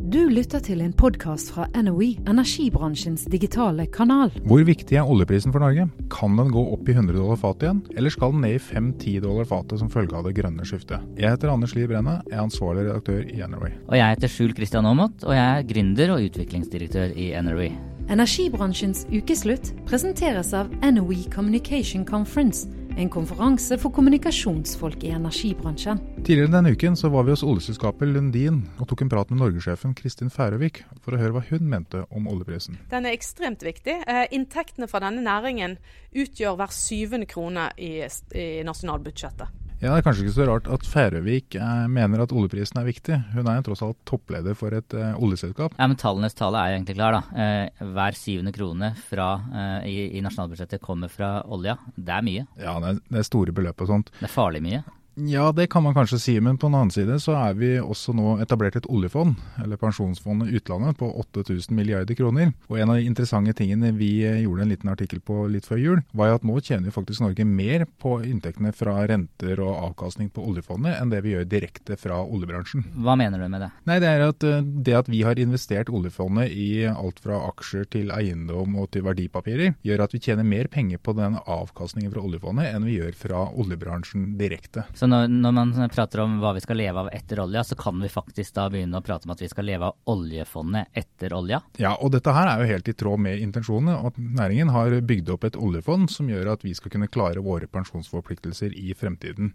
Du lytter til en podkast fra NOE, energibransjens digitale kanal. Hvor viktig er oljeprisen for Norge? Kan den gå opp i 100 dollar fatet igjen, eller skal den ned i 5-10 dollar fatet som følge av det grønne skiftet? Jeg heter Anders Liv Brenne, jeg er ansvarlig redaktør i NOE. Og jeg heter Skjul Kristian Aamodt, og jeg er gründer og utviklingsdirektør i NRE. Energibransjens ukeslutt presenteres av NOE Communication Conference, en konferanse for kommunikasjonsfolk i energibransjen. Tidligere denne uken så var vi hos oljeselskapet Lundin og tok en prat med norgessjefen Kristin Færøvik for å høre hva hun mente om oljeprisen. Den er ekstremt viktig. Eh, inntektene fra denne næringen utgjør hver syvende krone i, i nasjonalbudsjettet. Ja, Det er kanskje ikke så rart at Færøvik eh, mener at oljeprisen er viktig. Hun er jo tross alt toppleder for et eh, oljeselskap. Ja, men Tallenes tale er jo egentlig klar. da. Eh, hver syvende krone fra, eh, i, i, nasjonalbudsjettet kommer fra olja. Det er mye. Ja, det er, det er store beløp og sånt. Det er farlig mye. Ja, det kan man kanskje si, men på den annen side så er vi også nå etablert et oljefond, eller pensjonsfondet utlandet, på 8000 milliarder kroner. Og en av de interessante tingene vi gjorde en liten artikkel på litt før jul, var jo at nå tjener faktisk Norge mer på inntektene fra renter og avkastning på oljefondet enn det vi gjør direkte fra oljebransjen. Hva mener du med det? Nei, Det er at eh, det at vi har investert oljefondet i alt fra aksjer til eiendom og til verdipapirer, gjør at vi tjener mer penger på den avkastningen fra oljefondet enn vi gjør fra oljebransjen direkte. Så når, når, man prater om hva vi skal leve av etter olja, så kan vi faktisk da begynne å prate om at vi skal leve av oljefondet etter olja? Ja, og dette her er jo helt i tråd med intensjonene. At næringen har bygd opp et oljefond som gjør at vi skal kunne klare våre pensjonsforpliktelser i fremtiden.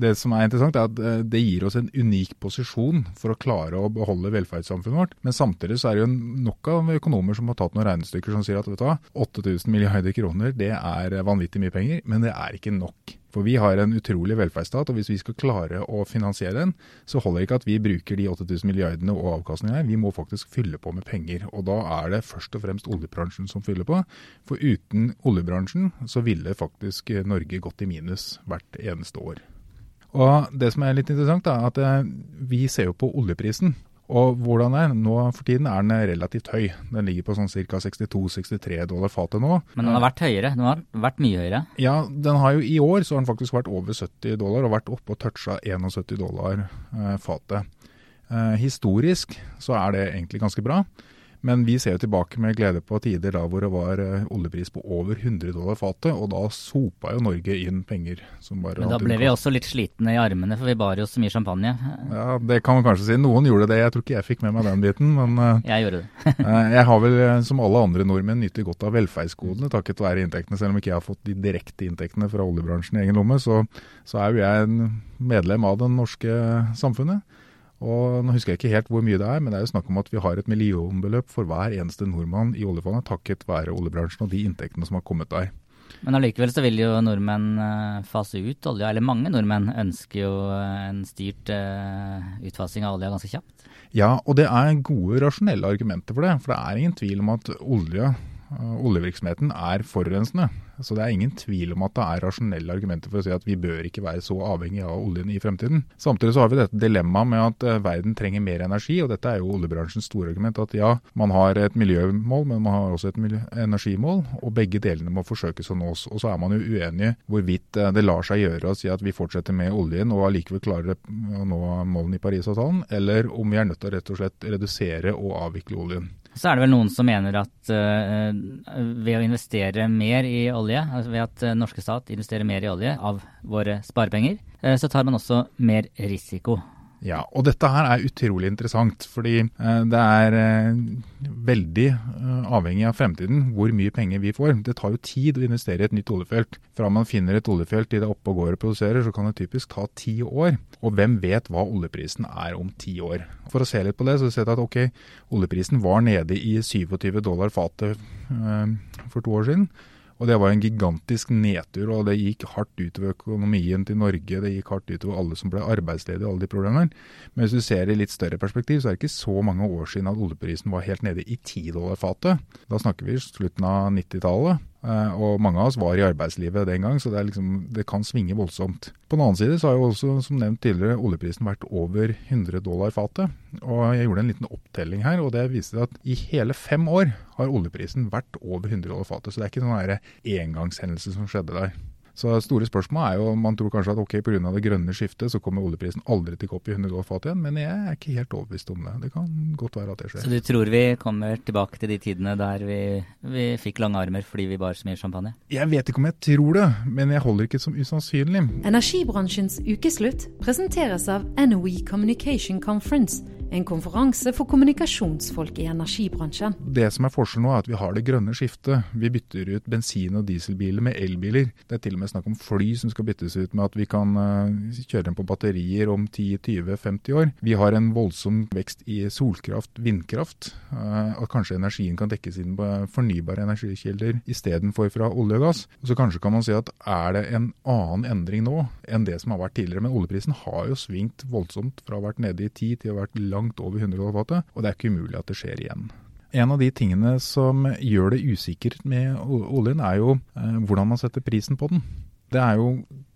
Det som er interessant er at eh, det gir oss en unik posisjon for å klare å beholde velferdssamfunnet vårt. Men samtidig så er det jo nok av økonomer som har tatt noen regnestykker som sier at vet du hva, 8000 milliarder kroner det er vanvittig mye penger, men det er ikke nok. For vi har en utrolig velferdsstat, og hvis vi skal klare å finansiere den, så holder det ikke at vi bruker de 8000 milliardene og avkastningen her, vi må faktisk fylle på med penger. Og da er det først og fremst oljebransjen som fyller på. For uten oljebransjen så ville faktisk Norge gått i minus hvert eneste år. Og det som er litt interessant, er at eh, vi ser jo på oljeprisen. Og hvordan er? Nå for tiden er den relativt høy. Den ligger på sånn ca. 62-63 dollar fatet nå. Men den har vært høyere? Den har vært mye høyere? Ja, den har jo i år så har den faktisk vært over 70 dollar og vært oppe og toucha 71 dollar eh, fatet. Eh, historisk så er det egentlig ganske bra. Men vi ser jo tilbake med glede på tider da hvor det var eh, oljepris på over 100 dollar fatet, og da sopa jo Norge inn penger. Men da ble vi også litt slitne i armene, for vi bar jo så mye champagne. Ja, det kan man kanskje si. Noen gjorde det, jeg tror ikke jeg fikk med meg den biten. Men eh, jeg gjorde det. Eh, jeg har vel, som alle andre nordmenn, nytt godt av velferdsgodene takket være inntektene. Selv om ikke jeg har fått de direkte inntektene fra oljebransjen i egen lomme, så, så er jo jeg en medlem av det norske samfunnet. Og Nå husker jeg ikke helt hvor mye det er, men det er jo snakk om at vi har et millionbeløp for hver eneste nordmann i oljefondet, takket være oljebransjen og de inntektene som har kommet der. Men allikevel så vil jo nordmenn eh, fase ut olja, eller mange nordmenn ønsker jo eh, en styrt uh, utfasing av olja ganske kjapt? Ja, og det er gode rasjonelle argumenter for det. For det er ingen tvil om at olje, oljevirksomheten er forurensende. Så det er ingen tvil om at det er rasjonelle argumenter for å si at vi bør ikke være så avhengig av oljen i fremtiden. Samtidig så har vi dette dilemmaet med at uh, verden trenger mer energi, og dette er jo oljebransjens store argument. At ja, man har et miljømål, men man har også et energimål, og begge delene må forsøkes å nås. Og så er man jo uenige hvorvidt uh, det lar seg gjøre å si at vi fortsetter med oljen og allikevel klarer å nå målene i Parisavtalen, eller om vi er nødt til å rett og slett redusere og avvikle oljen. Så er det vel noen som mener at uh, ved å investere mer i olje, altså ved at uh, norske stat investerer mer i olje av våre sparepenger, uh, så tar man også mer risiko. Ja, og dette her er utrolig interessant, fordi eh, det er eh, veldig eh, avhengig av fremtiden hvor mye penger vi får. Det tar jo tid å investere i et nytt oljefelt. Fra man finner et oljefelt til det er oppe og går og produserer, så kan det typisk ta ti år. Og hvem vet hva oljeprisen er om ti år? For å se litt på det, så ser vi at ok, oljeprisen var nede i 27 dollar fatet for to år siden. Og det var en gigantisk nedtur, og det gikk hardt utover økonomien til Norge. Det gikk hardt utover alle som ble arbeidsledige, alle de problemene. Men hvis du ser i litt større perspektiv, så er det ikke så mange år siden at oljeprisen var helt nede i 10 dollar fatet. Da snakker vi slutten av 90-tallet. Eh, og mange av oss var i arbeidslivet den gang, så det, liksom, det, kan svinge voldsomt. På den annen side så har jo også, som nevnt tidligere, oljeprisen vært over 100 dollar fatet. Og jeg gjorde en liten opptelling her, og det viste at i hele fem år har oljeprisen vært over 100 dollar fatet. Så det er ikke sånn engangshendelse som skjedde der. Så store spørsmål er jo Man tror kanskje at ok, pga. det grønne skiftet så kommer oljeprisen aldri til å gå opp i 100 dollar fatet igjen, men jeg er ikke helt overbevist om det. Det kan godt være at det skjer. Så du tror vi kommer tilbake til de tidene der vi, vi fikk lange armer fordi vi bar så mye champagne? Jeg vet ikke om jeg tror det, men jeg holder ikke som usannsynlig. Energibransjens ukeslutt presenteres av NOE Communication Conference en konferanse for kommunikasjonsfolk i energibransjen. Det som er forskjellen nå, er at vi har det grønne skiftet. Vi bytter ut bensin- og dieselbiler med elbiler. Det er til og med snakk om fly som skal byttes ut med at vi kan uh, kjøre dem på batterier om 10-20-50 år. Vi har en voldsom vekst i solkraft, vindkraft. At kanskje energien kan dekkes inn på fornybare energikilder istedenfor fra olje og gass. Så kanskje kan man si at er det en annen endring nå enn det som har vært tidligere. Men oljeprisen har jo svingt voldsomt fra å ha vært nede i 10 til å ha vært langt langt over 100 dollar og det er ikke umulig at det skjer igjen. En av de tingene som gjør det usikkert med oljen, er jo eh, hvordan man setter prisen på den. Det er jo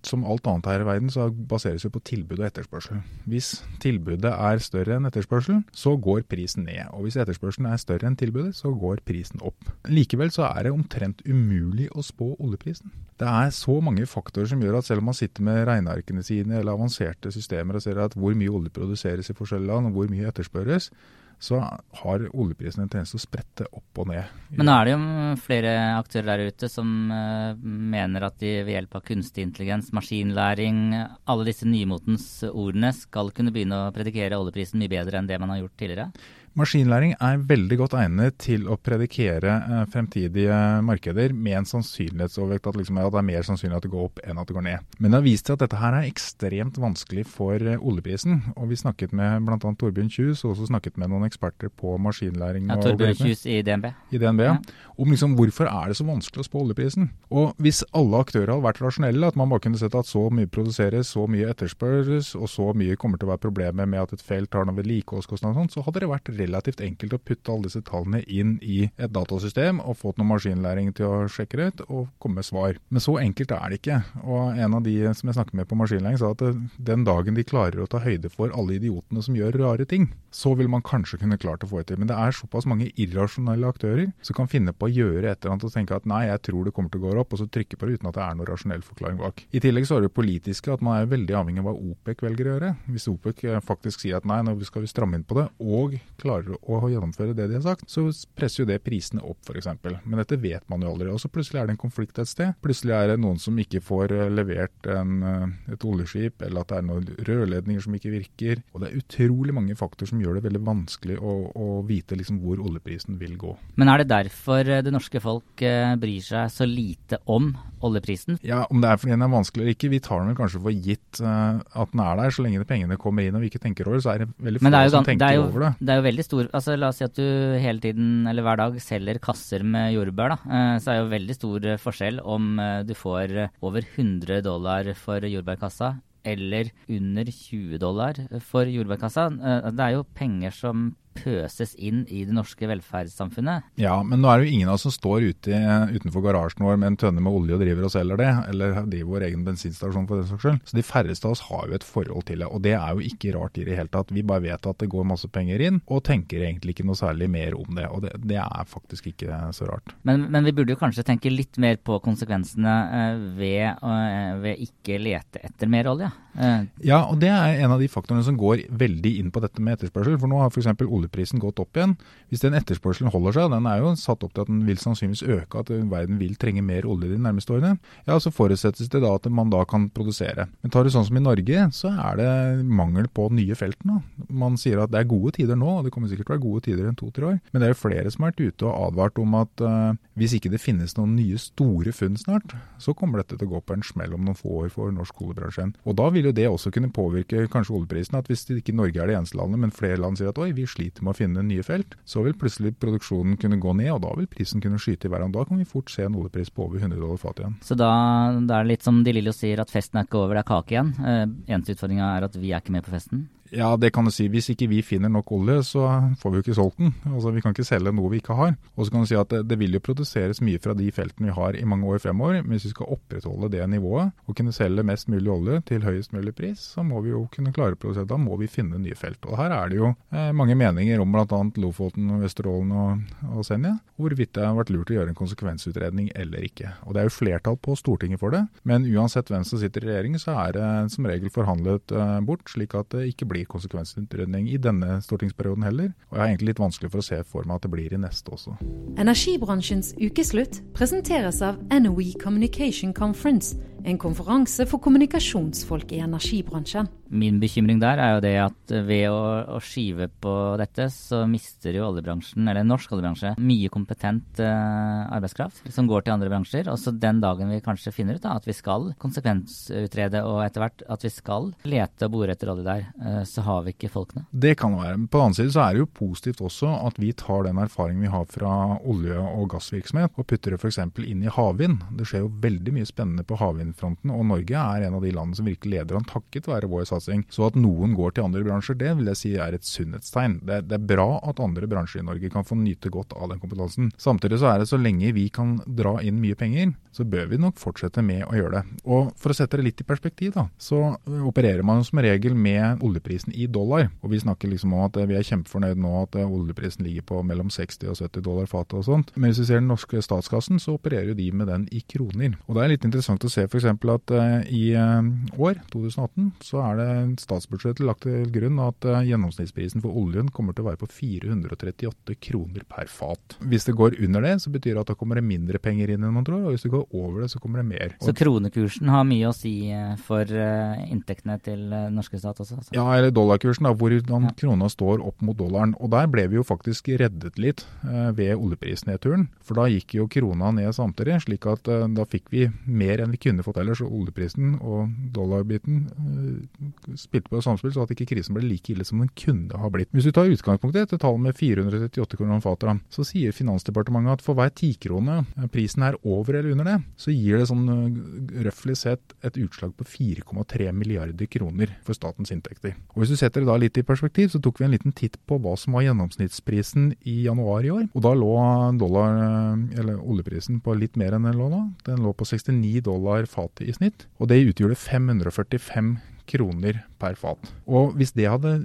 som alt annet her i verden, så baseres det på tilbud og etterspørsel. Hvis tilbudet er større enn etterspørselen, så går prisen ned. Og hvis etterspørselen er større enn tilbudet, så går prisen opp. Likevel så er det omtrent umulig å spå oljeprisen. Det er så mange faktorer som gjør at selv om man sitter med regnearkene sine eller avanserte systemer og ser at hvor mye olje produseres i forskjellige land og hvor mye etterspørres, så har oljeprisen en tendens til å sprette opp og ned. Men nå er det jo flere aktører der ute som uh, mener at de ved hjelp av kunstig intelligens, maskinlæring, alle disse nymotens ordene skal kunne begynne å predikere oljeprisen mye bedre enn det man har gjort tidligere? Maskinlæring er veldig godt egnet til å predikere eh, fremtidige markeder med en sannsynlighetsovervekt at, liksom, at, det er mer sannsynlig at det går opp enn at det går ned. Men det har vist seg at dette her er ekstremt vanskelig for eh, oljeprisen. Og vi snakket med bl.a. Torbjørn Kjus, og også snakket med noen eksperter på maskinlæring. Ja, Torbjørn Kjus i DNB. I DNB, ja. Om liksom, hvorfor er det så vanskelig å spå oljeprisen. Og hvis alle aktører hadde vært rasjonelle, at man bare kunne sett at så mye produseres, så mye etterspørres, og så mye kommer til å være problemet med at et felt har noen vedlikeholdskostnader og sånn, så hadde det vært relativt relativt enkelt å putte alle disse tallene inn i et datasystem og fått noe maskinlæring til å sjekke det ut og komme med svar. Men så enkelt er det ikke. Og en av de som jeg snakket med på maskinlæring sa at den dagen de klarer å ta høyde for alle idiotene som gjør rare ting, så vil man kanskje kunne klart å få det til. Men det er såpass mange irrasjonelle aktører som kan finne på å gjøre et eller annet og tenke at nei, jeg tror det kommer til å gå opp, og så trykke på det uten at det er noen rasjonell forklaring bak. I tillegg så er det politiske at man er veldig avhengig av hva OPEC velger å gjøre. Hvis OPEC faktisk sier at nei, nå skal vi stramme inn på det, og klarer å gjennomføre det de har sagt, så presser jo det prisene opp f.eks. Men dette vet man jo aldri. Og så plutselig er det en konflikt et sted. Plutselig er det noen som ikke får eh, levert en, eh, et oljeskip, eller at det er noen rørledninger som ikke virker. Og det er utrolig mange faktorer som gjør det veldig vanskelig å, å vite liksom hvor oljeprisen vil gå. Men er det derfor eh, det norske folk bryr seg så lite om oljeprisen? Ja, Om det er fordi den er vanskelig eller ikke, vi tar den kanskje for gitt at den er der. Så lenge pengene kommer inn og vi ikke tenker over det, så er det veldig få som tenker jo, over det. Det er jo veldig stor, altså La oss si at du hele tiden eller hver dag selger kasser med jordbær. da, eh, Så er det jo veldig stor forskjell om eh, du får over 100 dollar for jordbærkassa eller under 20 dollar for jordbærkassa. Eh, det er jo penger som pøses inn i det norske velferdssamfunnet. Ja, men nå er det jo ingen av oss som står ute, utenfor garasjen vår med en tønne med olje og driver og selger det, eller driver vår egen bensinstasjon for den saks skyld. Så de færreste av oss har jo et forhold til det, og det er jo ikke rart i det hele tatt. Vi bare vet at det går masse penger inn, og tenker egentlig ikke noe særlig mer om det. Og det, det er faktisk ikke så rart. Men, men, vi burde jo kanskje tenke litt mer på konsekvensene eh, ved, eh, ved ikke lete etter mer olje? Eh. Ja, og det er en av de faktorene som går veldig inn på dette med etterspørsel. For nå har f.eks. oljeprisen gått opp igjen. Hvis den etterspørselen holder seg, den er jo satt opp til at den vil sannsynligvis øke, at verden vil trenge mer olje de nærmeste årene, ja, så forutsettes det da at man da kan produsere. Men tar du sånn som i Norge, så er det mangel på nye felt nå. Man sier at det er gode tider nå, og det kommer sikkert til å være gode tider i to-tre år. Men det er jo flere som har vært ute og advart om at uh, hvis ikke det finnes noen nye store funn snart, så kommer dette til å gå på en smell om noen få år for norsk oljebransje. Og da vil jo det også kunne påvirke kanskje oljeprisen. At hvis ikke Norge er det eneste landet, men flere land sier at oi, vi sliter med å finne nye felt, så vil plutselig produksjonen kunne gå ned, og da vil prisen kunne skyte i været. Da kan vi fort se en oljepris på over 100 dollar fatet igjen. Så da, da, er det litt som De Lillo sier, at festen er ikke over, det er kake igjen. Eh, eneste utfordringa er at vi er ikke med på festen? Ja, det kan du si. Hvis ikke vi finner nok olje, så får vi jo ikke solgt den. Altså, Vi kan ikke selge noe vi ikke har. Og så kan du si at det, det, vil jo produseres mye fra de feltene vi har i mange år fremover. Men hvis vi skal opprettholde det nivået og kunne selge mest mulig olje til høyest mulig pris, så må vi jo kunne klare å produsere. Da må vi finne nye felt. Og her er det jo eh, mange meninger om bl.a. Lofoten, Vesterålen og, og Senja, hvorvidt det har vært lurt å gjøre en konsekvensutredning eller ikke. Og Det er jo flertall på Stortinget for det, men uansett hvem som sitter i regjering, så er det som regel forhandlet eh, bort, slik at det ikke blir konsekvensutredning i denne stortingsperioden heller. Og jeg har egentlig litt vanskelig for å se for meg at det blir i neste også. Energibransjens ukeslutt presenteres av NOE Communication Conference en konferanse for kommunikasjonsfolk i energibransjen. Min bekymring der er jo det at ved å, å skyve på dette, så mister jo oljebransjen, eller norsk oljebransje, mye kompetent eh, arbeidskraft som går til andre bransjer. Og så den dagen vi kanskje finner ut da, at vi skal konsekvensutrede og etter hvert at vi skal lete og bore etter olje der, eh, så har vi ikke folkene. Det kan være. På den annen side så er det jo positivt også at vi tar den erfaringen vi har fra olje- og gassvirksomhet og putter det f.eks. inn i havvind. Det skjer jo veldig mye spennende på havvindfronten, og Norge er en av de landene som virkelig leder an takket være vår satsing. Så at noen går til andre bransjer, det vil jeg si er et sunnhetstegn. Det, det, er bra at andre bransjer i Norge kan få nyte godt av den kompetansen. Samtidig så er det så lenge vi kan dra inn mye penger, så bør vi nok fortsette med å gjøre det. Og for å sette det litt i perspektiv, da, så opererer man som regel med oljeprisen i dollar. Og vi snakker liksom om at vi er kjempefornøyd nå at oljeprisen ligger på mellom 60 og 70 dollar fatet og sånt. Men hvis vi ser den norske statskassen, så opererer de med den i kroner. Og det er litt interessant å se f.eks. at uh, i år, 2018, så er det statsbudsjettet lagt til grunn at gjennomsnittsprisen for oljen kommer til å være på 438 kroner per fat. Hvis det går under det, så betyr det at da kommer det mindre penger inn enn man tror, og hvis det går over det, så kommer det mer. Så kronekursen har mye å si eh, for inntektene til norske stat også? Altså. Ja, dollarkursen, da, hvordan krona står opp mot dollaren. Og der ble vi jo faktisk reddet litt ved oljeprisnedturen, for da gikk jo krona ned samtidig, slik at da fikk vi mer enn vi kunne fått ellers. Og oljeprisen og dollarbiten spilte på samspill, så at ikke krisen ble like ille som den kunne ha blitt. Hvis du tar utgangspunktet, etter tallet med 438 kroner fatet, så sier Finansdepartementet at for hver tikrone prisen er over eller under det, så gir det sånn røftlig sett et utslag på 4,3 milliarder kroner for statens inntekter. Og Hvis du setter det da litt i perspektiv, så tok vi en liten titt på hva som var gjennomsnittsprisen i januar i år. Og da lå dollar, eller oljeprisen på litt mer enn den lå da. Den lå på 69 dollar fatet i snitt. Og det utgjorde 545 kroner per fat. Og Hvis det hadde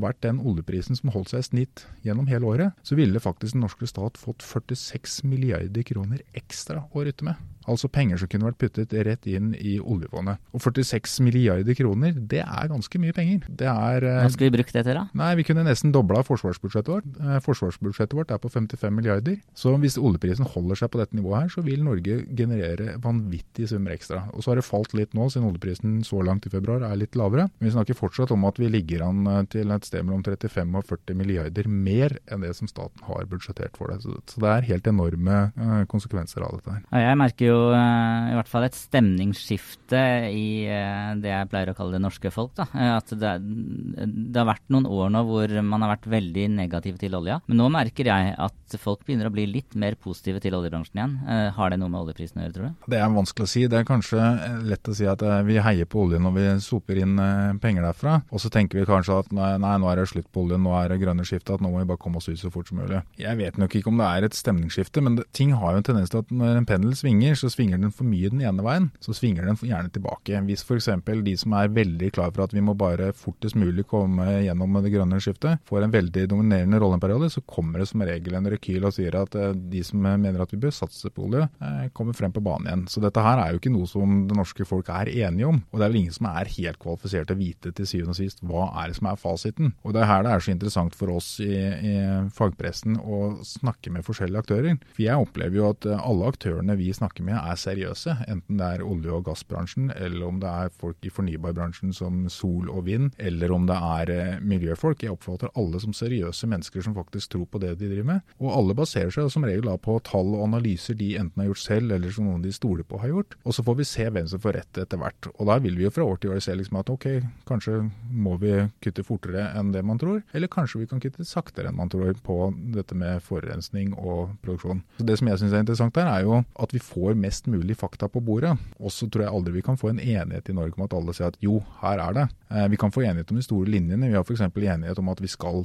vært den oljeprisen som holdt seg i snitt gjennom hele året, så ville faktisk den norske stat fått 46 milliarder kroner ekstra å rytte med. Altså penger som kunne vært puttet rett inn i oljefondet. Og 46 milliarder kroner, det er ganske mye penger. Det er Hva skulle vi bruke det til, da? Nei, Vi kunne nesten dobla forsvarsbudsjettet vårt. Eh, forsvarsbudsjettet vårt er på 55 milliarder. Så hvis oljeprisen holder seg på dette nivået her, så vil Norge generere vanvittige summer ekstra. Og så har det falt litt nå, siden oljeprisen så langt i februar er litt lavere. Men vi snakker fortsatt om at vi ligger an eh, til et sted mellom 35 og 40 milliarder mer enn det som staten har budsjettert for det. Så det er helt enorme eh, konsekvenser av dette her. Ja, jeg merker jo jo uh, i hvert fall et stemningsskifte i uh, det jeg pleier å kalle det norske folk. Da. Uh, at det, det, har vært noen år nå hvor man har vært veldig negativ til olja. Men nå merker jeg at folk begynner å bli litt mer positive til oljebransjen igjen. har det noe med oljeprisen å gjøre, tror du? Det er vanskelig å si. Det er kanskje lett å si at vi heier på oljen når vi soper inn penger derfra. Og så tenker vi kanskje at nei, nei, nå er det slutt på oljen, nå er det grønne skiftet, at nå må vi bare komme oss ut så fort som mulig. Jeg vet nok ikke om det er et stemningsskifte, men det, ting har jo en tendens til at når en pendel svinger, så svinger den for mye den ene veien, så svinger den gjerne tilbake. Hvis f.eks. de som er veldig klar for at vi må bare fortest mulig komme gjennom det grønne skiftet, får en veldig dominerende rolle en periode, så kommer det som regel en rekyl og sier at eh, de som mener at vi bør satse på olje, eh, kommer frem på banen igjen. Så dette her er jo ikke noe som det norske folk er enige om. Og det er vel ingen som er helt kvalifisert til å vite til syvende og sist hva er det som er fasiten. Og det er her det er så interessant for oss i, i fagpressen å snakke med forskjellige aktører. For jeg opplever jo at alle aktørene vi snakker med er seriøse seriøse, enten det er olje- og gassbransjen, eller om det er folk i fornybarbransjen som sol og vind, eller om det er eh, miljøfolk. Jeg oppfatter alle som seriøse mennesker som faktisk tror på det de driver med. Og alle baserer seg som regel på tall og analyser de enten har gjort selv, eller som noen de stoler på har gjort. Og så får vi se hvem som får rett etter hvert. Og da vil vi jo fra år til år se liksom at ok, kanskje må vi kutte fortere enn det man tror, eller kanskje vi kan kutte saktere enn man tror på dette med forurensning og produksjon. Så Det som jeg syns er interessant her, er jo at vi får mest mulig fakta på bordet. Og så tror jeg aldri vi kan få en enighet i Norge om at alle sier at jo, her er det. Eh, vi kan få enighet om de store linjene. Vi har f.eks. enighet om at vi skal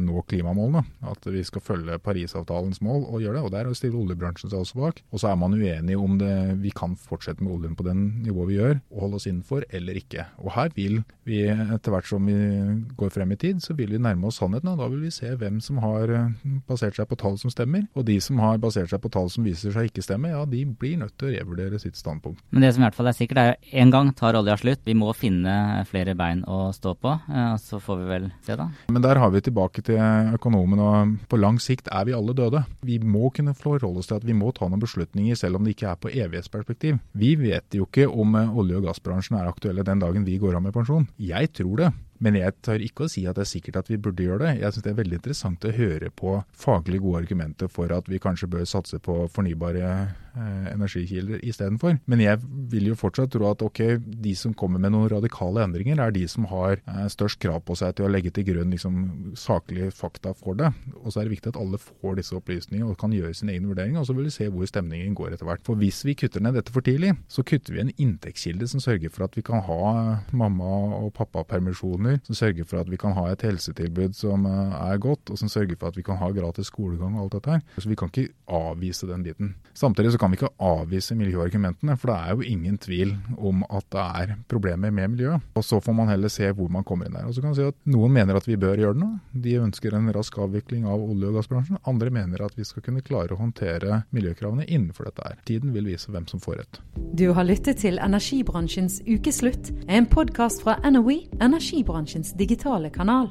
nå klimamålene. At vi skal følge Parisavtalens mål og gjøre det. og Der stiller oljebransjen seg også bak. Og så er man uenig om det, vi kan fortsette med oljen på den nivået vi gjør, og holde oss innenfor eller ikke. Og her vil vi etter hvert som vi går frem i tid, så vil vi nærme oss sannheten. og Da vil vi se hvem som har eh, basert seg på tall som stemmer. Og de som har basert seg på tall som viser seg ikke stemme, ja de blir nødt til å revurdere sitt standpunkt. Men det som i hvert fall er sikkert, er at en gang tar olja slutt. Vi må finne flere bein å stå på. Eh, så får vi vel se, da. Men der har vi tilbake til økonomen. og På lang sikt er vi alle døde. Vi må kunne forholde oss til at vi må ta noen beslutninger, selv om det ikke er på evighetsperspektiv. Vi vet jo ikke om olje- og gassbransjen er aktuelle den dagen vi går av med pensjon. Jeg tror det. Men jeg tør ikke å si at det er sikkert at vi burde gjøre det. Jeg syns det er veldig interessant å høre på faglig gode argumenter for at vi kanskje bør satse på fornybare eh, energikilder istedenfor. Men jeg vil jo fortsatt tro at ok, de som kommer med noen radikale endringer, er de som har eh, størst krav på seg til å legge til grunn liksom, saklige fakta for det. Og så er det viktig at alle får disse opplysningene og kan gjøre sin egen vurdering. Og så vil vi se hvor stemningen går etter hvert. For hvis vi kutter ned dette for tidlig, så kutter vi en inntektskilde som sørger for at vi kan ha mamma- og pappapermisjoner kommuner, som sørger for at vi kan ha et helsetilbud som eh, er godt, og som sørger for at vi kan ha gratis skolegang og alt dette her. Så vi kan ikke avvise den biten. Samtidig så kan vi ikke avvise miljøargumentene, for det er jo ingen tvil om at det er problemer med miljøet. Og så får man heller se hvor man kommer inn der. Og så kan man si at Noen mener at vi bør gjøre det nå. De ønsker en rask avvikling av olje- og gassbransjen. Andre mener at vi skal kunne klare å håndtere miljøkravene innenfor dette her. Tiden vil vise hvem som får rett. Du har lyttet til Energibransjens ukeslutt, en podkast fra NOE, energibransjen bransjens digitale kanal.